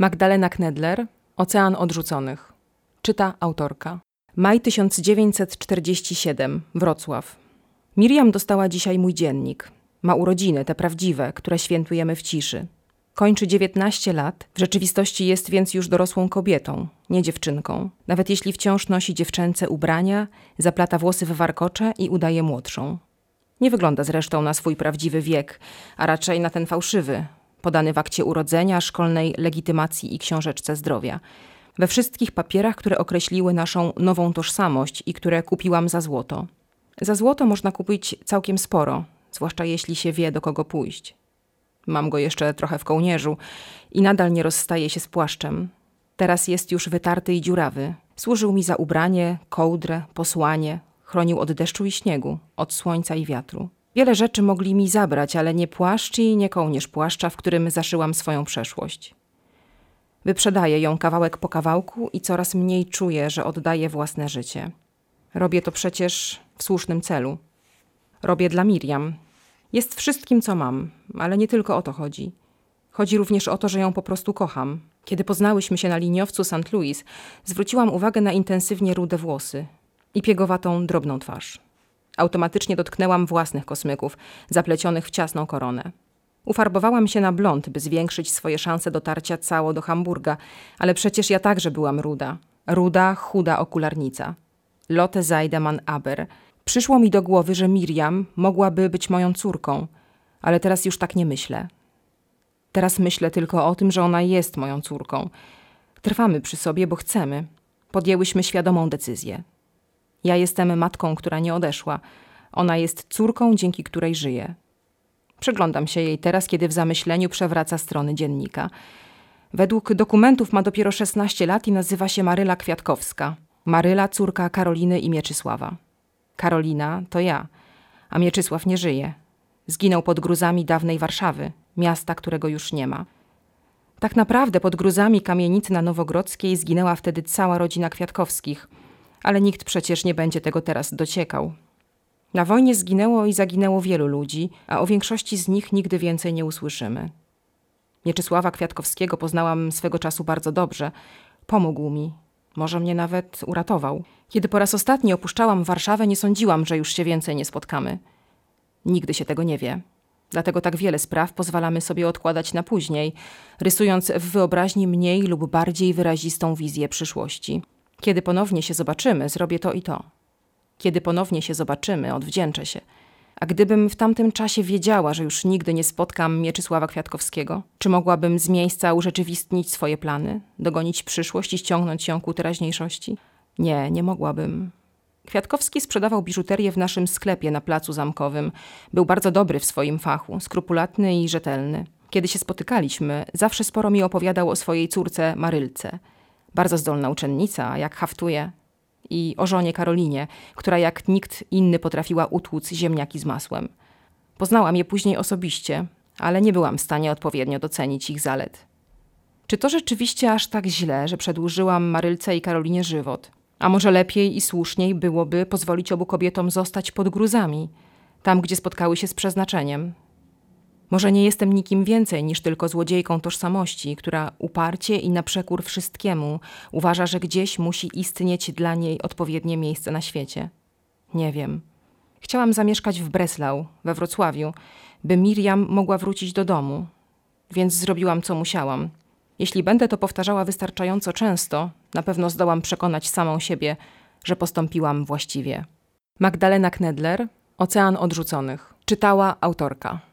Magdalena Knedler, Ocean Odrzuconych. Czyta autorka. Maj 1947, Wrocław. Miriam dostała dzisiaj mój dziennik. Ma urodziny, te prawdziwe, które świętujemy w ciszy. Kończy 19 lat, w rzeczywistości jest więc już dorosłą kobietą, nie dziewczynką. Nawet jeśli wciąż nosi dziewczęce ubrania, zaplata włosy w warkocze i udaje młodszą. Nie wygląda zresztą na swój prawdziwy wiek, a raczej na ten fałszywy, podany w akcie urodzenia, szkolnej legitymacji i książeczce zdrowia. We wszystkich papierach, które określiły naszą nową tożsamość i które kupiłam za złoto. Za złoto można kupić całkiem sporo, zwłaszcza jeśli się wie, do kogo pójść. Mam go jeszcze trochę w kołnierzu i nadal nie rozstaje się z płaszczem. Teraz jest już wytarty i dziurawy. Służył mi za ubranie, kołdrę, posłanie, chronił od deszczu i śniegu, od słońca i wiatru. Wiele rzeczy mogli mi zabrać, ale nie płaszcz i nie kołnierz płaszcza, w którym zaszyłam swoją przeszłość. Wyprzedaję ją kawałek po kawałku i coraz mniej czuję, że oddaję własne życie. Robię to przecież w słusznym celu. Robię dla Miriam. Jest wszystkim, co mam, ale nie tylko o to chodzi. Chodzi również o to, że ją po prostu kocham. Kiedy poznałyśmy się na liniowcu St. Louis, zwróciłam uwagę na intensywnie rude włosy i piegowatą, drobną twarz. Automatycznie dotknęłam własnych kosmyków, zaplecionych w ciasną koronę. Ufarbowałam się na blond, by zwiększyć swoje szanse dotarcia cało do Hamburga, ale przecież ja także byłam ruda. Ruda, chuda okularnica. Lotte Zeidemann Aber. Przyszło mi do głowy, że Miriam mogłaby być moją córką, ale teraz już tak nie myślę. Teraz myślę tylko o tym, że ona jest moją córką. Trwamy przy sobie, bo chcemy. Podjęłyśmy świadomą decyzję. Ja jestem matką, która nie odeszła. Ona jest córką, dzięki której żyję. Przyglądam się jej teraz, kiedy w zamyśleniu przewraca strony dziennika. Według dokumentów ma dopiero 16 lat i nazywa się Maryla Kwiatkowska. Maryla, córka Karoliny i Mieczysława. Karolina to ja, a Mieczysław nie żyje. Zginął pod gruzami dawnej Warszawy, miasta, którego już nie ma. Tak naprawdę pod gruzami kamienicy na Nowogrodzkiej zginęła wtedy cała rodzina Kwiatkowskich – ale nikt przecież nie będzie tego teraz dociekał. Na wojnie zginęło i zaginęło wielu ludzi, a o większości z nich nigdy więcej nie usłyszymy. Mieczysława Kwiatkowskiego poznałam swego czasu bardzo dobrze. Pomógł mi, może mnie nawet uratował. Kiedy po raz ostatni opuszczałam Warszawę, nie sądziłam, że już się więcej nie spotkamy. Nigdy się tego nie wie. Dlatego tak wiele spraw pozwalamy sobie odkładać na później, rysując w wyobraźni mniej lub bardziej wyrazistą wizję przyszłości. Kiedy ponownie się zobaczymy, zrobię to i to. Kiedy ponownie się zobaczymy, odwdzięczę się. A gdybym w tamtym czasie wiedziała, że już nigdy nie spotkam Mieczysława Kwiatkowskiego, czy mogłabym z miejsca urzeczywistnić swoje plany, dogonić przyszłość i ściągnąć ją ku teraźniejszości? Nie, nie mogłabym. Kwiatkowski sprzedawał biżuterię w naszym sklepie na placu zamkowym. Był bardzo dobry w swoim fachu, skrupulatny i rzetelny. Kiedy się spotykaliśmy, zawsze sporo mi opowiadał o swojej córce Marylce – bardzo zdolna uczennica, jak haftuje, i o żonie Karolinie, która jak nikt inny potrafiła utłuc ziemniaki z masłem. Poznałam je później osobiście, ale nie byłam w stanie odpowiednio docenić ich zalet. Czy to rzeczywiście aż tak źle, że przedłużyłam Marylce i Karolinie żywot? A może lepiej i słuszniej byłoby pozwolić obu kobietom zostać pod gruzami, tam gdzie spotkały się z przeznaczeniem, może nie jestem nikim więcej niż tylko złodziejką tożsamości, która uparcie i na przekór wszystkiemu uważa, że gdzieś musi istnieć dla niej odpowiednie miejsce na świecie. Nie wiem. Chciałam zamieszkać w Breslau, we Wrocławiu, by Miriam mogła wrócić do domu, więc zrobiłam co musiałam. Jeśli będę to powtarzała wystarczająco często, na pewno zdołam przekonać samą siebie, że postąpiłam właściwie. Magdalena Knedler, Ocean Odrzuconych. Czytała autorka.